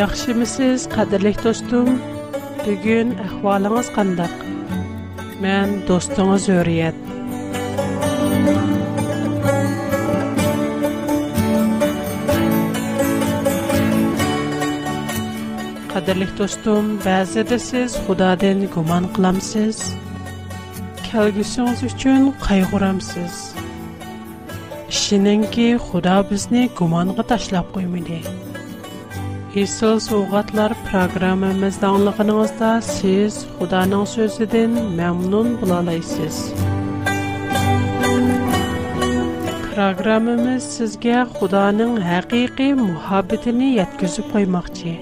Яхши ми сіз, қадирлих тостум? Дугын ахвалыңыз қандыр. Мен тостуңыз өріят. Қадирлих тостум, бәзі де сіз ғудадың ғуман қылам сіз. Калгисуңыз үшчүн қай ғурам сіз. Шынинки ташлап үйміне. Исыл суғатлар программамызда аңлығыныңызда сіз Худаның сөзіден мәмнун бұлалайсыз. Программамыз сізге Худаның хақиқи мұхаббетіні еткізіп қоймақчы.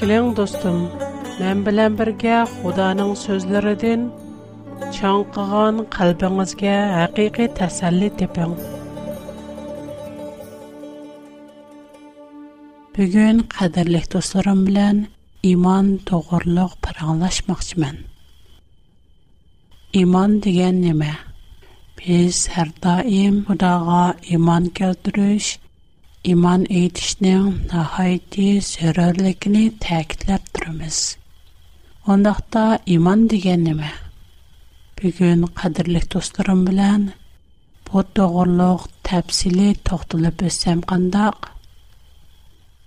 Келің достым, мән білән бірге Худаның сөзлеріден чаңқыған қалбіңізге хақиқи тәсәлі тепің. Бүгін қадірлік достарым білән иман тоғырлық паранлашмақшымен. Иман деген неме? Біз әр даим құдаға иман келдіріш, иман етішінің нағайты сөрерлікіні тәкітләп тұрымыз. Ондақта иман деген неме? Бүгін қадірлік достарым білән, бұл тоғырлық тәпсілі тоқтылып өсем қандақ,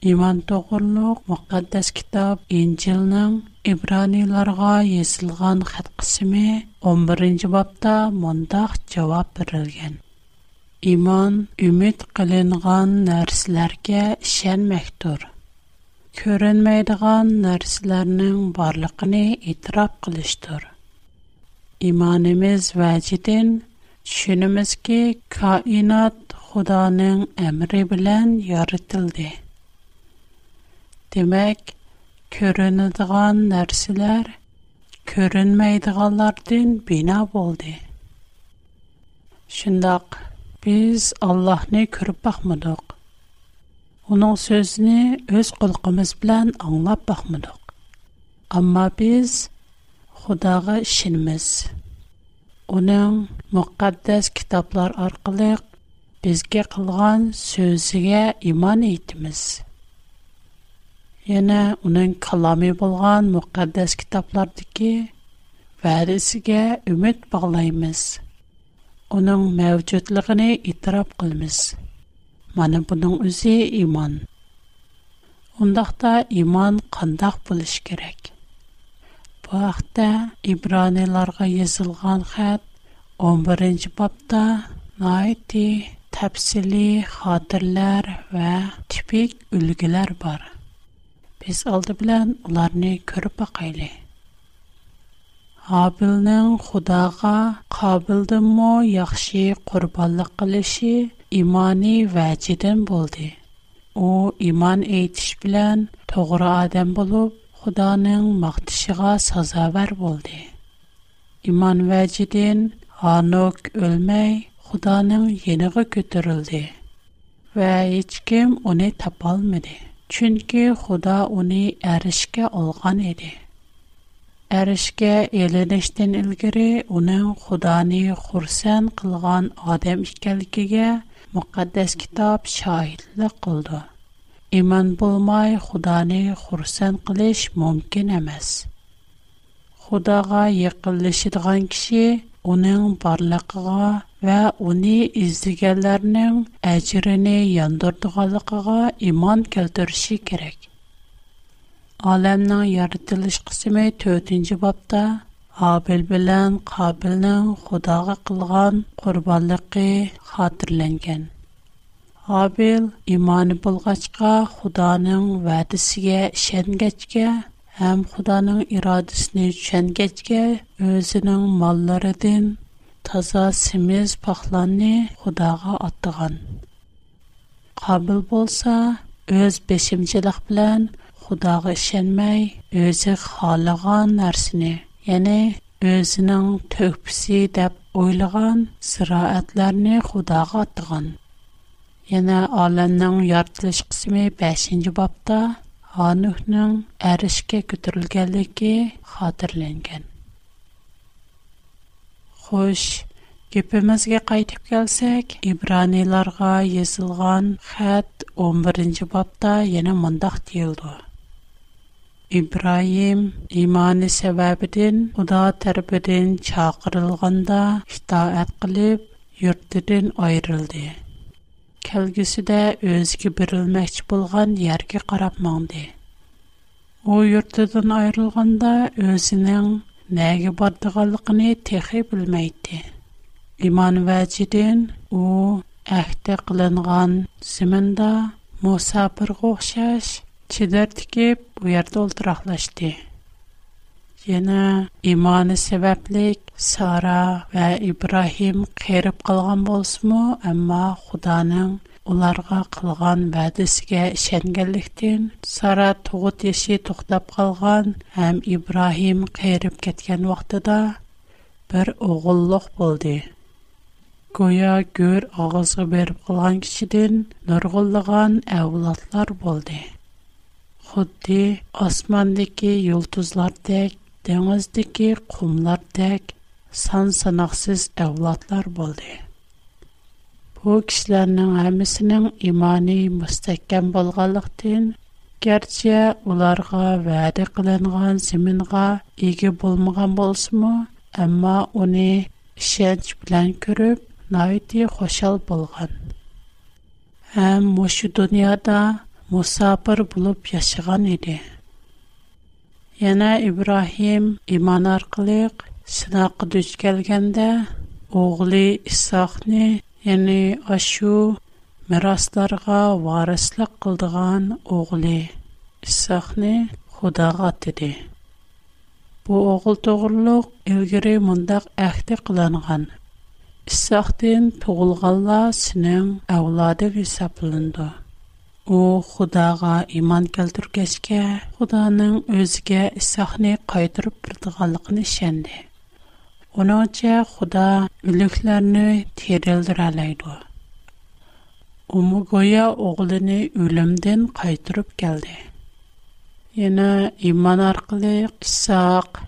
İman doğruluk, Muqaddes kitab, İncil'nin İbranilarga yazılgan xat kısmı 11. babda mondaq cevap verilgen. İman, ümit kılıngan nərslərge işen məktur. Körünmeydiğen nərslərinin varlıqını itiraf kılıştır. İmanımız vəcidin, şünümüz ki, kainat Xudanın əmri Демәк, көрінідіған нәрсілер көрінмейдіғалардың бина болды. Шындақ, біз Аллахны көріп бақмадық. Оның сөзіні өз құлқымыз білән аңлап бақмадық. Амма біз Құдағы ішініміз. Оның мұқаддәс кітаплар арқылық бізге қылған сөзіге иман етіміз. Яна уның калами булган мөхәсәс китапларда ки варисигә үмет баглаемиз. Уның мәҗүдлыгын итроп кылбыз. Менә буның үзе иман. Ундакта иман кандак булыш керәк. Вахтта Ибраниларга язылган хәттә 11-нче бабта най ти тәфсиле хатиралар һәм тибек бар. Без алды белән уларны күреп әйле. Абилнең Худага кабулдымы яхшы курбанлык килеше, иман иҗитен булды. О иман иҗип белән тугра адам булып Худаның мәхтишәгә сазавар бер булды. Иман вәҗитен аны ул Худаның яныга күтәрде. Вә һичкем аны тапалмады. Чүнки Худа уни әришкә алган иде. Әришкә эленештен илгәре үне Худаны хурсаен кылган адам икәлекге мөхәддәс китаб шайльә кылды. Иман булмай Худаны хурсаен көлиш мөмкин эмас. Худага якыныш итгән Onan parlakğa və uni izdigänlärnän äjiränä yandırdığalığığa iman keltirishi керек. Alamnän ярдылыш қысымы 4 бапта babta Abel bilen Qabilnän қылған qılğan qurbanlığı xatırlangan. Abel imanlı bulğaçğa Xudanın wädisiga һәм Худаның ирадәсен төшенгәчкә өзенең малларыдан таза симез пахланны Худага аттыган. Кабил болса, өз бешимчилек белән Худага ишенмәй, өзе халаган нәрсәне, яни өзенең төпсі деп ойлаган сираатларны Худага аттыган. Яна аламның яртылыш кысмы 5-нче бапта Ханухның әрішке көтірілгәлігі қатырленген. Хош, кепімізге қайтып келсек, ибраниларға езілған хәт 11 бапта ені мұндақ дейілді. Ибраим иманы сәбәбіден ұда тәрбіден чақырылғанда хита әткіліп, үрттіден айрылды. kelgisi de özgü birilmekç bulgan yerge qarap mandi. O yurtadan ayrılganda özinin nəgi bardıqalıqını texi Iman İman o əhdə qılınğan zimında Musa bir qoxşaş çidər tikib bu Яна иманы сәбәплек Сара ва Ибраһим кырып калган булсымы, әмма Худаның уларга кылган вәдәсегә ишенгәнлектән Сара тугыт яши туктап калган һәм Ибрахим кырып кеткән вакытта бер огыллык булды. Гоя гөр агызга берип калган кичедән нургыллыгын әвлатлар булды. Худди асмандагы йолдызлардак دنگزدیکی قملات دک سان سنخسیز اولادلر بوده. پوکشلر نه همه سن ایمانی مستکم بالغالختن، گرچه اولارگا وعدهقلن غان زمین غا ایگی بول مگم بالسمو، اما اونی شنج بلن کرپ نایتی خوشال بالغان. هم مشود دنیا idi. Яна Ибрахим иман аркылы сынак дүч келгәндә оглы Исахны, яни Ашу мирасларга варислык кылдыган оглы Исахны Худага тиде. Бу огыл тогырлык элгере мондак әхте кылынган. Исахтын тугылганла синең авлады гысаплынды. О, Худага иман келтүргәчкә, Худаның өзгә исәхне кайтырып бердигәнлыгын ишенде. Оноча Худа үлекләрне терелдір алайды. Умугоя оглыны үлемден кайтырып келде. Яна иман арқылы Исаак,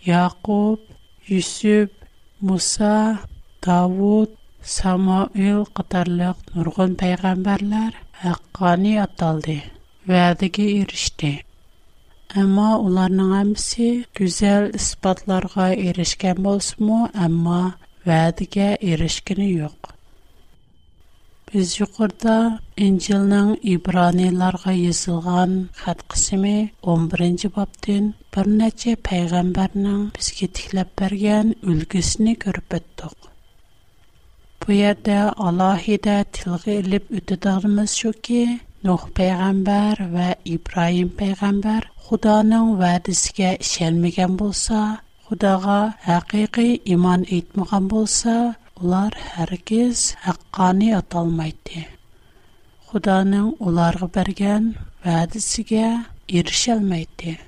Якуб, Юсуп, Муса, Давуд, Самуил Қытарлық нұрғын пайғамбарлар haqqani ataldı, vədigi erişdi. Amma onların hamısı gözəl ispatlarga erişkən bolsumu, amma vədigə erişkini yox. Biz yuqurda İncilnin İbranilarga yazılgan xat qısımı 11-ci babdın bir neçə peyğəmbərinin bizgi tiklap bərgən ülgüsini Bu yerda alahida tilg'a ilib o'tadiganimiz shuki, Nuh payg'ambar va Ibrohim payg'ambar Xudoning va'dasiga ishonmagan bo'lsa, Xudoga haqiqiy iymon etmagan bo'lsa, ular hargiz haqqoniy atalmaydi. Xudoning ularga bergan va'dasiga erisholmaydi.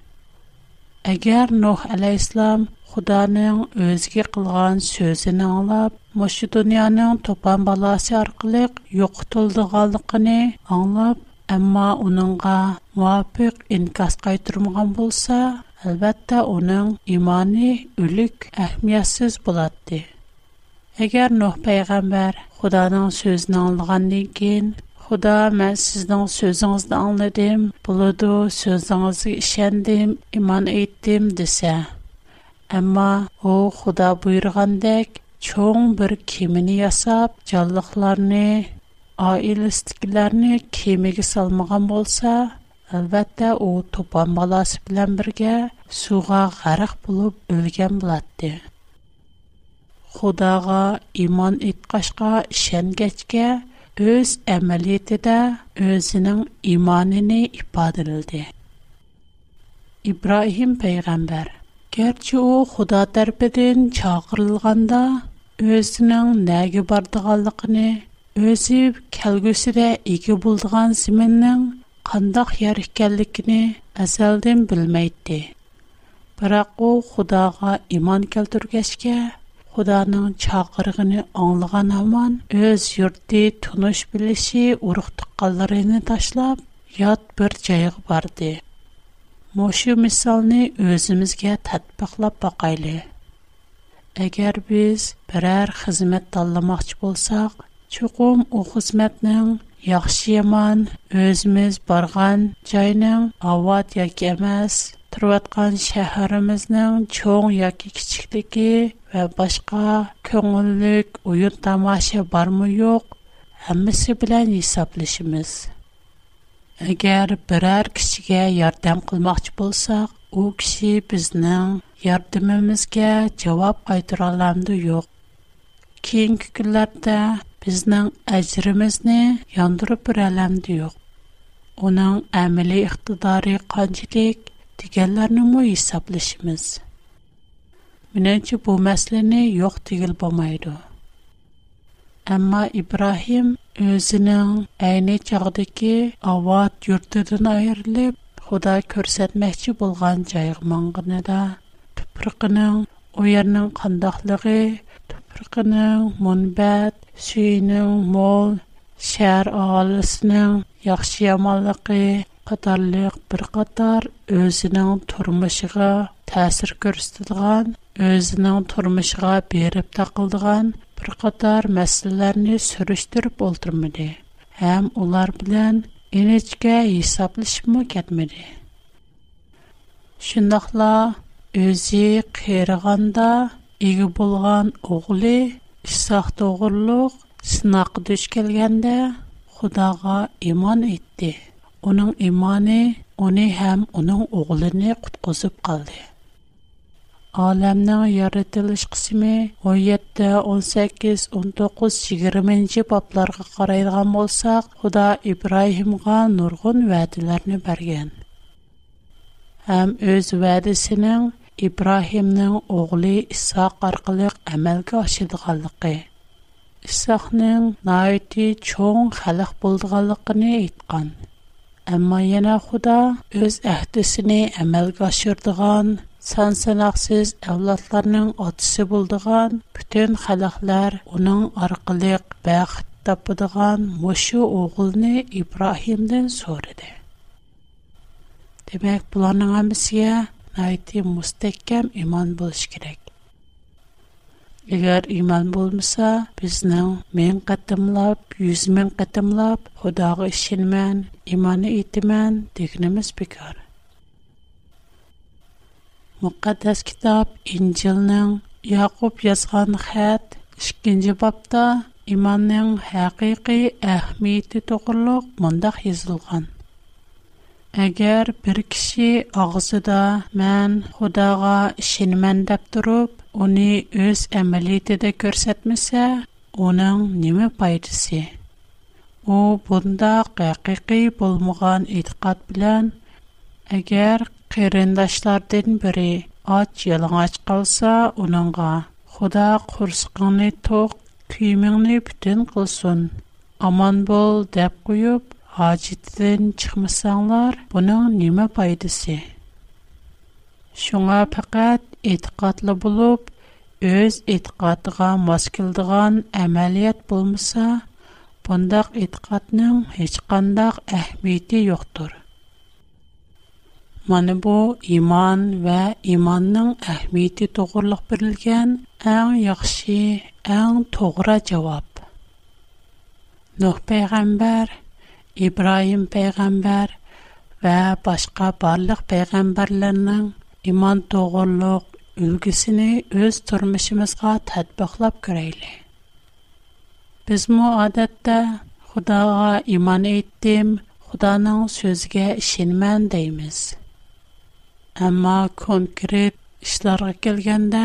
Agar Nuh alayhisalom Xudoning o'ziga qilgan so'zini anglab, Мошты то топан баласы аркылык юкытылды гәлдикне аңлап, әмма унингга вафик инкас кайтурган булса, әлбәттә уның иманне үлүк әһммәйәтсез булады. Әгәр Нөх пәйгамбер Худаның сөзенә алдынгәннән кин, Худа, мән сезнең сөзіңізді алныдым, булуду сөзеңге ишәндим, иман әйттим десе, әмма һу Худа буйрыгандак чоң бір кемені ясап, жаллықларыны, айылыстықларыны кемеге салмаған болса, әлбәтті о топан баласы білен бірге суға ғарық болып өлген болады. Худаға иман итқашқа шәнгәчке өз әмәлеті де өзінің иманыны ипадырылды. Ибраһим пәйғәмбәр, керчі о Худа тәрпедің чағырылғанда, өзінің нәгі бардығалықыны, өзі кәлгісіде егі болдыған зіміннің қандақ ер әзәлден білмейді. Бірақ о Құдаға иман кәлдіргәшке, Құданың чақырғыны аңлыған аман, өз юртты тұныш біліші ұрықтыққаларыны ташлап, ят бір жайық барды. Мошу misolni өзімізге татпақлап Әгәр без берәр хезмәт таллымакчы булсак, чукум у хезмәтнең яхшы яман өзмиз барган җайның авад яки эмас, торыткан шәһәребезнең чоң яки кичиктеге ва башка көңеллек уен тамаша бармы юк, һәммәсе белән исәплешмиз. Әгәр берәр кичегә ярдәм кылмакчы булсак, у кеше безнең yardımımızga cavab qaytaralamdı yox. Kiyinki günlərdə bizdən əcrimizni yandırıb bir ələmdi yox. Onun əmili iqtidarı qancilik digərlərini mu hesablaşımız? Mənəncə bu məsləni yox digil bomaydı. Amma İbrahim özünün əyni çağdaki avad yurtudun ayrılıb, Xuda körsətməkçi bulğan cayıq manğını tupraqının u yerning qandoqligi, tupraqının munbat, suyuning mo'l, shahar aholisining yaxshi yomonligi qatorliq bir qator o'zining turmushiga ta'sir ko'rsatadigan, o'zining turmushiga berib taqildigan bir qator masalalarni surishtirib o'ltirmadi ham ular bilan inechka hisoblashibmi ketmadi shundoqla Өзі қиырғанда игі болған оғылы ұсақ тоғырлық сынақ дүш келгенде Құдаға иман етті. Оның иманы оны һәм оның оғылыны құтқызып қалды. Аламның яратылыш қысымы 17-18-19-20 бапларға қарайдыған болсақ, Құда Ибраимға нұрғын вәділеріні бәрген. Әм өз вәдісінің Ибрахимның оглы Исхак аркылык әмәлгә ашыдырдыганлыкы Исхакның найты чын халык булдыгын айткан. әмма яңа Худа үз әһдесен әмәлгә ашырдыган, сан сынаксүз авлатларның атасы булдыган бөтен халыклар аның аркылык бахыт тапдырган мошы огылын Ибрахимдан сорыйды. Дәбек буларның мәсье найти мустекем иман болыш керек. Егер иман болмаса, бізнің мен қатымлап, юз мен қатымлап, худағы ішін мен, иманы итімен дегініміз бекар. Мұқаддас китап Инжилнің Яқуб язған хәт 2-нче бапта иманның хақиқи әһмиеті тоғырлық мұндақ езілған. Әгәр перкши агысында мен Худага ичмен дәп торып, уни үз әмерлиетедә күрсәтмәсә, оның ниме пайдасы? У бунда хакыкый булмаган иттиқат белән, әгәр кырandaşлардың бире ач ялың ач калса, уныңга Худа курсыкны тоқ, кимиңне бүтән кылсын, аман бол деп куып Аҗиттен чыкмасаңнар, буның ниме файдасы? Шунга факат иткыатлы булып, үз иткыатыга маскылдыган әмалият булмаса, бандак иткыатның һечқандак әһмәте юктур. Менә бу иман вә иманның әһмәте турылык бирелгән әм яхшы, әм тугра җавап. Нух пәйгамбәр İbrahim peygamber və başqa barlıq peygamberlərin iman doğruluq ülgüsünü öz turmuşumuzğa tətbiqləb görəyli. Biz mu adətdə Xudaya iman etdim, Xudanın sözünə işinmən deyimiz. Amma konkret işlərə gəlgəndə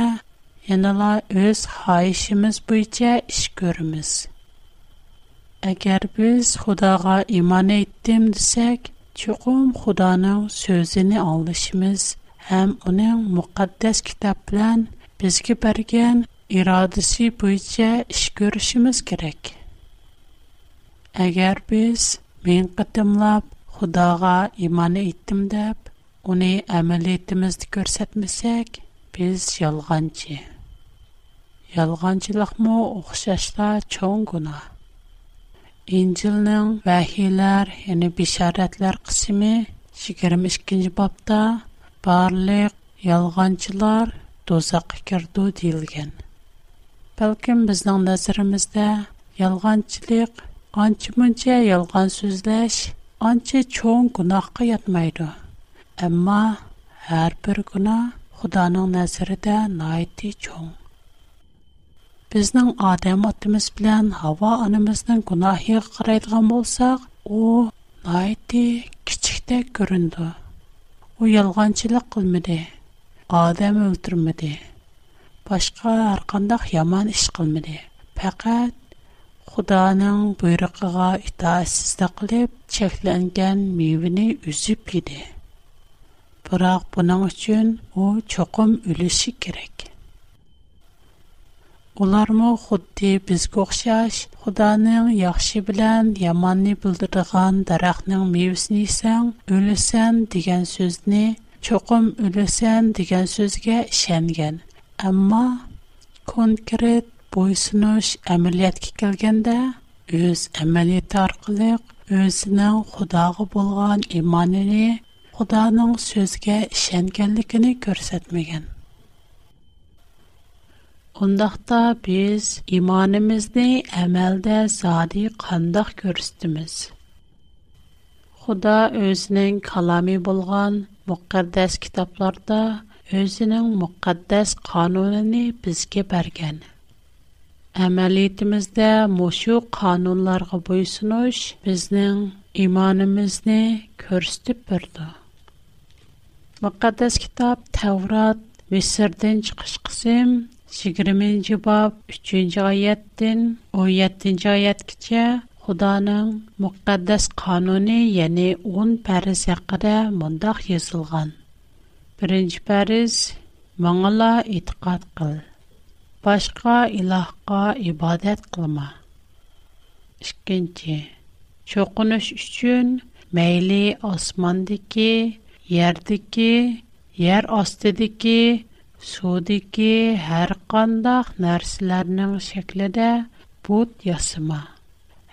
yenə öz xahişimiz bu iş görümüz.'' Әгәр без Худага иман әйттем дисәк, чукум Худаның сөзенә алышмыз һәм аның мөхәддәс китап белән безгә бергән ирадәсе буенча эш күрешмиз кирәк. Әгәр без мен кытымлап Худага иман әйттем дип, аны әмәлиятебездә күрсәтмәсәк, без ялганчы. Ялганчылыкмы оқшашта чоң гына. İncilnin vəhilər, yəni bişarətlər qismi 22-ci babda barlıq yalğancılar dozaq kirdu deyilgən. Bəlkəm bizdən nəzirimizdə yalğancılıq ancı müncə yalğan sözləş, ancı çoğun günahqı yatmaydı. Əmma hər bir günah Xudanın nəzirədə naiti çoğun. Bizning Adam otimiz bilen Havo onamizning gunohiga qaraydigan bo'lsak, u nayti kichikda ko'rindi. U yolg'onchilik qilmadi. Adam o'ltirmadi. Boshqa har yaman yomon ish qilmadi. Faqat Xudoning buyrug'iga itoatsizlik qilib, cheklangan mevini uzib yedi. Biroq buning uchun u cho'qim o'lishi Олармы худди бизге охшаш, худаның яхшы белән яманны булдырган дарахның мевсен исән, үлесән дигән сүзне чокым үлесән дигән сүзгә ишенгән. Әмма конкрет буйсыныш әмәлияткә килгәндә, үз әмәлият аркылы үзенең худагы булган иманыны, худаның сүзгә ишенгәнлегене күрсәтмәгән. Ondaqda biz imanimizni əməldə zadi qandaq görüstümüz. Xuda özünün kalami bulğan müqəddəs kitablarda özünün müqəddəs qanunini bizge bərgən. Əməliyyətimizdə muşu qanunlarga boysunuş bizning imanimizni körstüb birdi. Müqəddəs kitab Tevrat Misirdən çıxış qısım Сигиримен джибаб 3-нч айяттин 17-нч айят кича Худанын мукаддас кануни яни 10-н пэріз яқыра мандах 1-нч пэріз маңала ітқат қыл. Башка илахка ібадет қылма. 2-нч чокунуш үшчын мейли асмандыки, ярдыки, яр астыдыки, Sudiki hər qandaq nərsələrinin şəklidə but yasıma.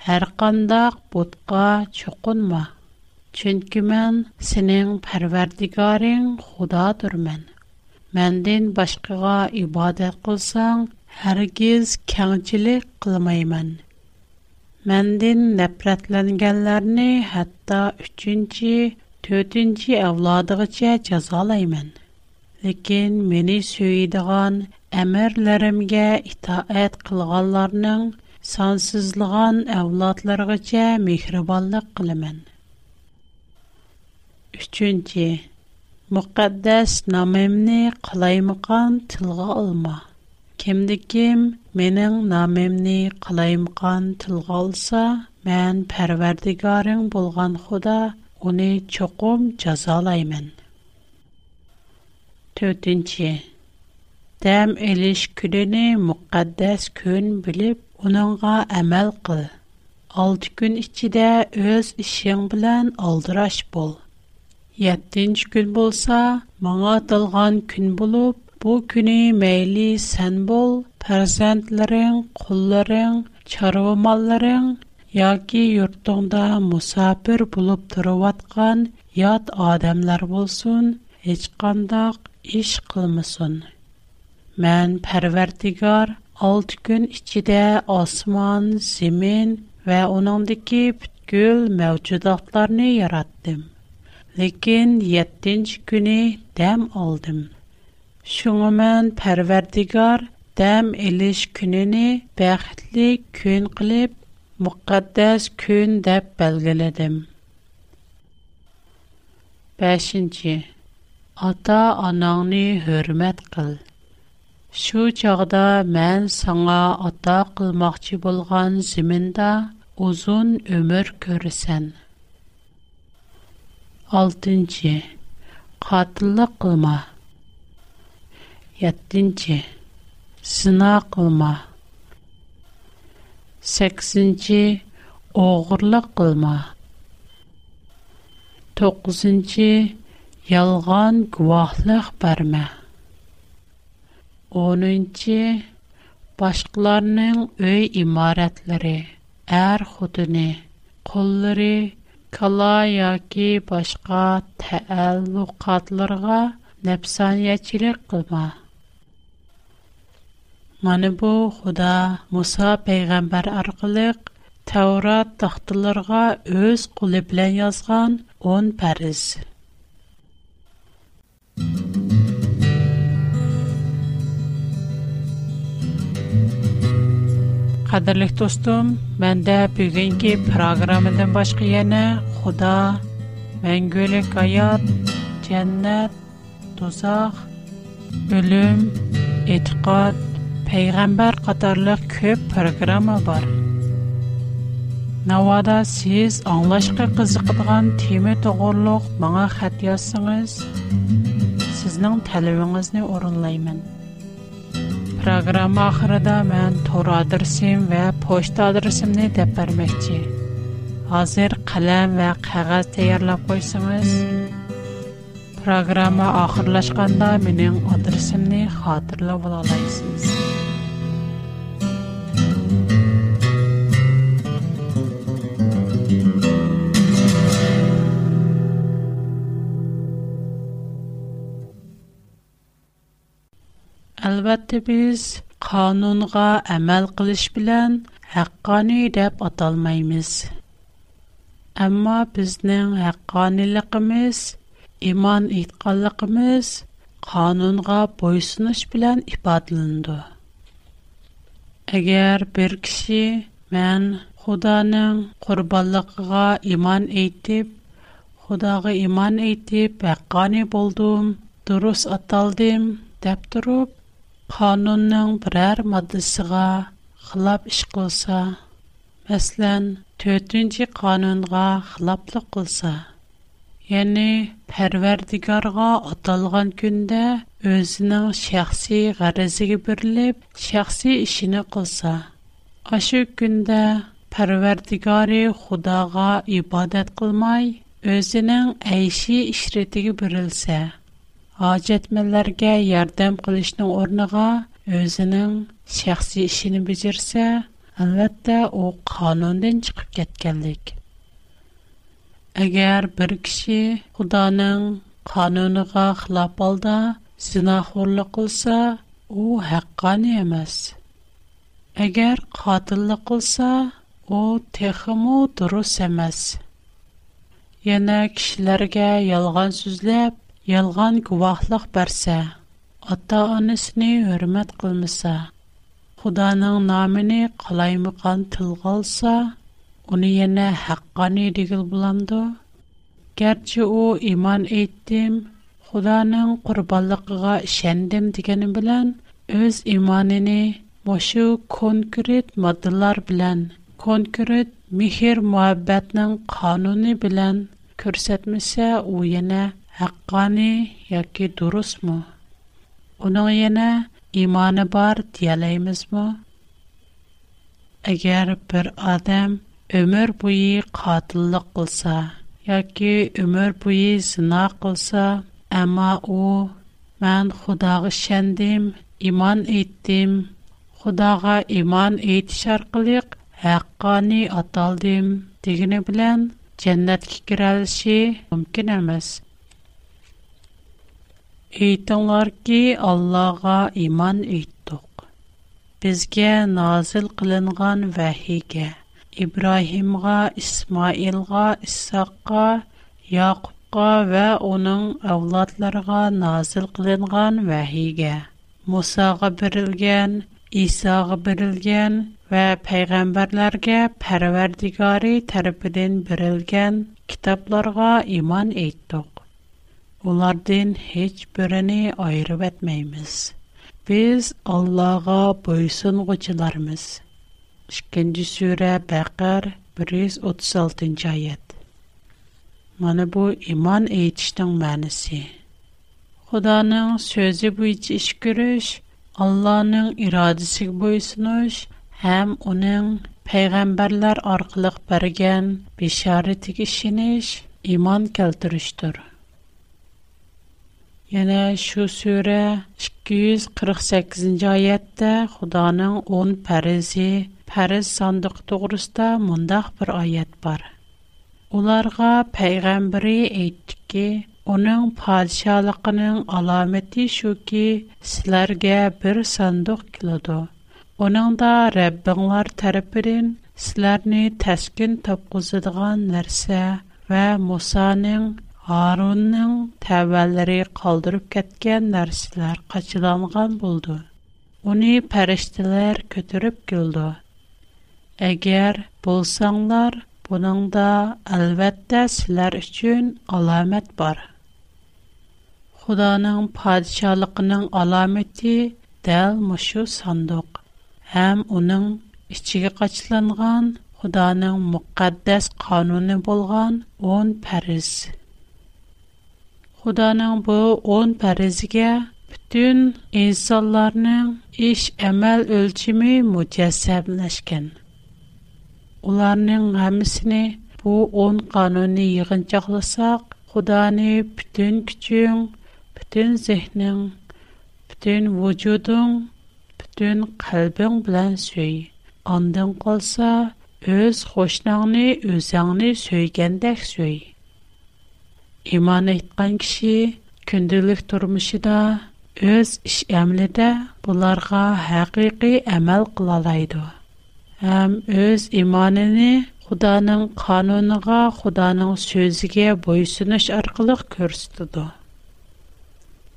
Hər qandaq butqa çoxunma. Çünki mən sənin pərverdigarın xudadırmən. Məndən başqağa ibadət qılsan, hərgiz kəngçilik qılmayman. Məndən nəfrətlənənlərni hətta 3-cü, 4-cü avladıqca cəzalayman.'' Ләкин мине сөйдегән әмерләремгә итаәт кылганларның сансызлыгын әвлатларыгыча мехрибанлык кылымын. 3-нче. Мөхәддәс намемне кылаймыкан тылга алма. Кемди кем менең намемне кылаймыкан тылга алса, мен Пәрвәрдигарың булган Худа уни чокум تۆتىنچى دەم ئېلىش كۈنىنى مۇقەددەس كۈن بىلىپ ئۇنىڭغا ئەمەل قىل ئالتە كۈن ئىچىدە ئۆز ئىشىڭ بىلەن ئالدىراش بول يەتتىنچى كۈن بولسا ماڭا ئاتالغان كۈن بولۇپ بۇ كۈنى مەيلى سەن بول پەرزەنتلىرىڭ قۇللىرىڭ چارۋا яки ياكى يۇرتۇڭدا مۇساپىر بولۇپ تۇرۇۋاتقان يات ئادەملەر بولسۇن iş qılmasın. Mən Pərverdigar 6 gün içində osman, zemin və onundakı bütkül mövcudatlarını yaratdım. Lakin 7-ci günü dəm aldım. Şuna mən Pərverdigar dəm eliş gününü bəxtli gün qılıb müqəddəs gün deyə belgələdim. 5. ата анаңны хөрмәт кыл. Шу чагда мен саңа ата кылмакчы булган зиминда узун өмөр көрсән. 6-нче. Катылык кылма. 7-нче. Сына 8-нче. Огырлык кылма. 9 Ялған гуахлық бәрмә. 10-нче башкаларның өй имаратлары, әр хутыны, куллары, кала яки башка тәәллүкатларга нәпсаниячилек кылма. Маны бу Худа Муса пәйгамбәр аркылык Таурат тахтыларга өз кулы язган 10 Qatarlık dostum, mende бүгенге programadan başqa yana, Xuda, Mängölik aya, Cənnət, Tosax, Ölüm, İtqad, Peyğəmbər qatarlıq köp programma var. Nəvada siz anlaşqı qızıqdıqan tema toğurluq mənə xəbərsəniz. سزنان تلویزیون از نو اون لایمن. پروگرام آخر دامن تور آدرسیم و پست آدرسیم نی دپر میشی. آذر قلم و کاغذ تیار لپویسیم. پروگرام Әлбәтте без канунга әмәл кылыш белән хаккани дип аталмайбыз. Әмма безнең хакканиллыгыбыз, иман иткәнлыгыбыз канунга буйсыныч белән ифатланды. Әгәр бер кеше мен Худаның курбанлыгыга иман әйтеп, Худага иман әйтеп, хаккани булдым, дөрес аталдым, дип торып, قانون نان برر ماده سگا خلاف اشکوسا مثل تئوتنچی قانون غا خلاف لقوسا یعنی پروردگار غا اطلاعان کنده از نان شخصی غرزی بر لب شخصی اشنا قوسا آشک کنده پروردگاری خدا غا hojatmanlarga yordam qilishni o'rniga o'zining shaxsiy ishini bajarsa albatta u qonundan chiqib ketganlik agar bir kishi xudoning qonuniga xilof olda zinaxo'rlik qilsa u haqqoni emas agar qotillik qilsa u tehimu durust emas yana kishilarga yolg'on so'zlab Yalğan k waqlıq bärsä, ata-anasını hürmət qılmasa, Xudanın nomini qalay mı qan tilğalsa, uni yana haqqani dege biləndə. Kärçə o iman etdim, Xudanın qurbanlığığa işəndim degeni bilən, öz imanını boş konkret maddalar bilan, konkret mihr-muhabbətnin qanunu bilan o Haqqani yaki dorusmu? Unıñe iman bar diyeläymizme? Agar bir adam ömür boyu qatıllık qılsa, yaki ömür boyu sinaq qılsa, emma u men xudağa şändim, iman ettim, xudağa iman etişärqliq, haqqani ataldım diğini bilän jennätki kiräläşi mümkün emas. Әйтіңлар ки, Аллаға иман үйттіқ. Бізге назыл қылынған вәхиге, Ибраимға, Исмаилға, Иссаққа, Яқыпқа вә оның әвладларға назыл қылынған вәхиге, Мусаға бірілген, Исаға бірілген вә пәйғамбарларға пәрвердігарі тәріпіден бірілген китабларға иман үйттіқ. Onlardan heç birini ayırıb etməyimiz. Biz Allah'a boysunğucularımız. 2-ci surə Bəqər 136-cı ayət. Mana bu iman eytişdən mənisi. Xudanın sözü bu iç iş görüş, Allah'ın iradəsi boysunuş, həm onun peyğəmbərlər arqılıq bərgən bişarətik işiniş, iman keltirişdir. Яна шу сура 248-нче аятта Худоның 10 парези, паре сандыгы турыста монда бер аят бар. Уларга пайгамбэри әйткә ки, "Уның падишалыгының аламәте шу ки, силәргә бер сандық килә дә. Унда Рәббңнар тәрепин силәрне тәскин тоткызыдган нәрсә ва Мусаның Harunның тәвәлләре калдырып кәткән нәрсәләр качыланган булды. Уни пәрештәләр көтүреп килде. Әгәр булсаңнар, буның да әлбәттә сезләр өчен аламәт бар. Худаның падишалыгының аламәте дәл мошу сандык һәм уның içиге качыланган Худаның мөхәддәс кануны булган 10 пәриз. Худаның бу 10 фаризгә бүтән инсанларның эш әмәл өлчиме мутәсәбләшкән. Уларның һәммәсене бу 10 канунны йыгынчакласак, Худаны бүтән күчең, бүтән зехнең, бүтән вujudың, бүтән калбың белән сөй. Андан калса, өз хошнаңны, өзеңне сөйгәндәк сөй. İmane it kein kişie kündelik turmishida öz iş emlede bularga haqiqi amal qılalaydı. Ham öz imanene Xudanın qanuniga, Xudanın sözige boyunış arqalıq körstüdü.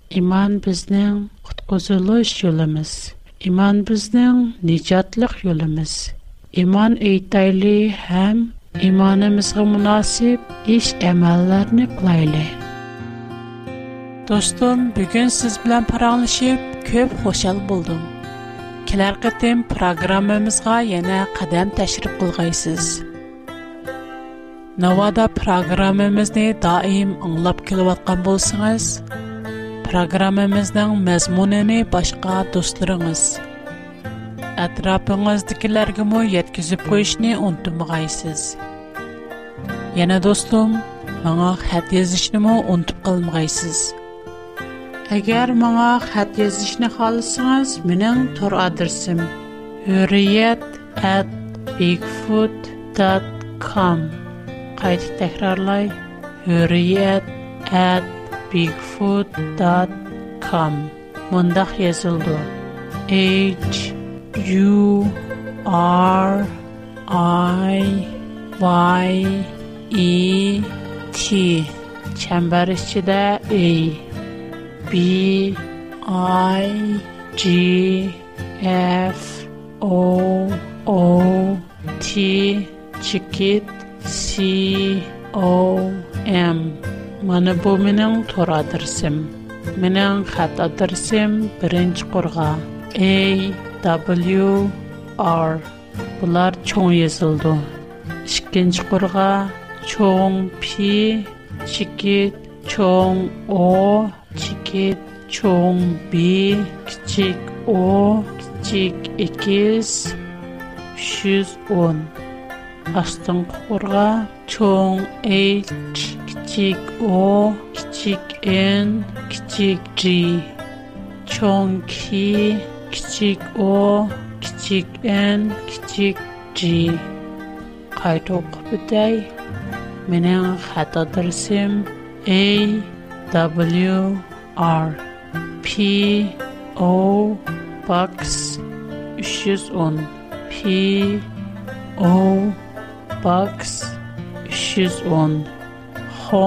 İman bizneng qutquzulu yolumuz. İman bizneng necatlik yolumuz. İman itayli ham ایمانمون münasib iş اش عمل‌های نکلایلی. دوستون، بیکن سیز بلن پرانشیب کب خوشحال بودم. کلارکتیم پروگراممون رو یه نه قدم تشریح کلگایسیز. نوادا پروگراممون نی دائم انگلاب کلوات قبول سیز. پروگراممون atrofingizdagilargamu yetkazib qo'yishni unutmag'aysiz yana do'stim manga xat yozishnimi unutib qolmag'aysiz agar manga xat yozishni xohlasangiz mening tor adresim huriyat at bigfood dot com qayta takrorlay huriyat at bigfood U R I Y E T çember içində A B I G F O O T çikit C O M mana bu menin tor adresim menin xat adresim birinci qurğa A W R Bular çoğun yazıldı. İkinci kurga çoğun P Çikit çoğun O Çikit çoğun B Küçük O Küçük İkiz 310 Aslan kurga H Küçük O Küçük N Küçük G Çoğun K kichik o kichik н, kichik g qayta o'qib o'tay mening xat adresim w r p o box 310 p o box 310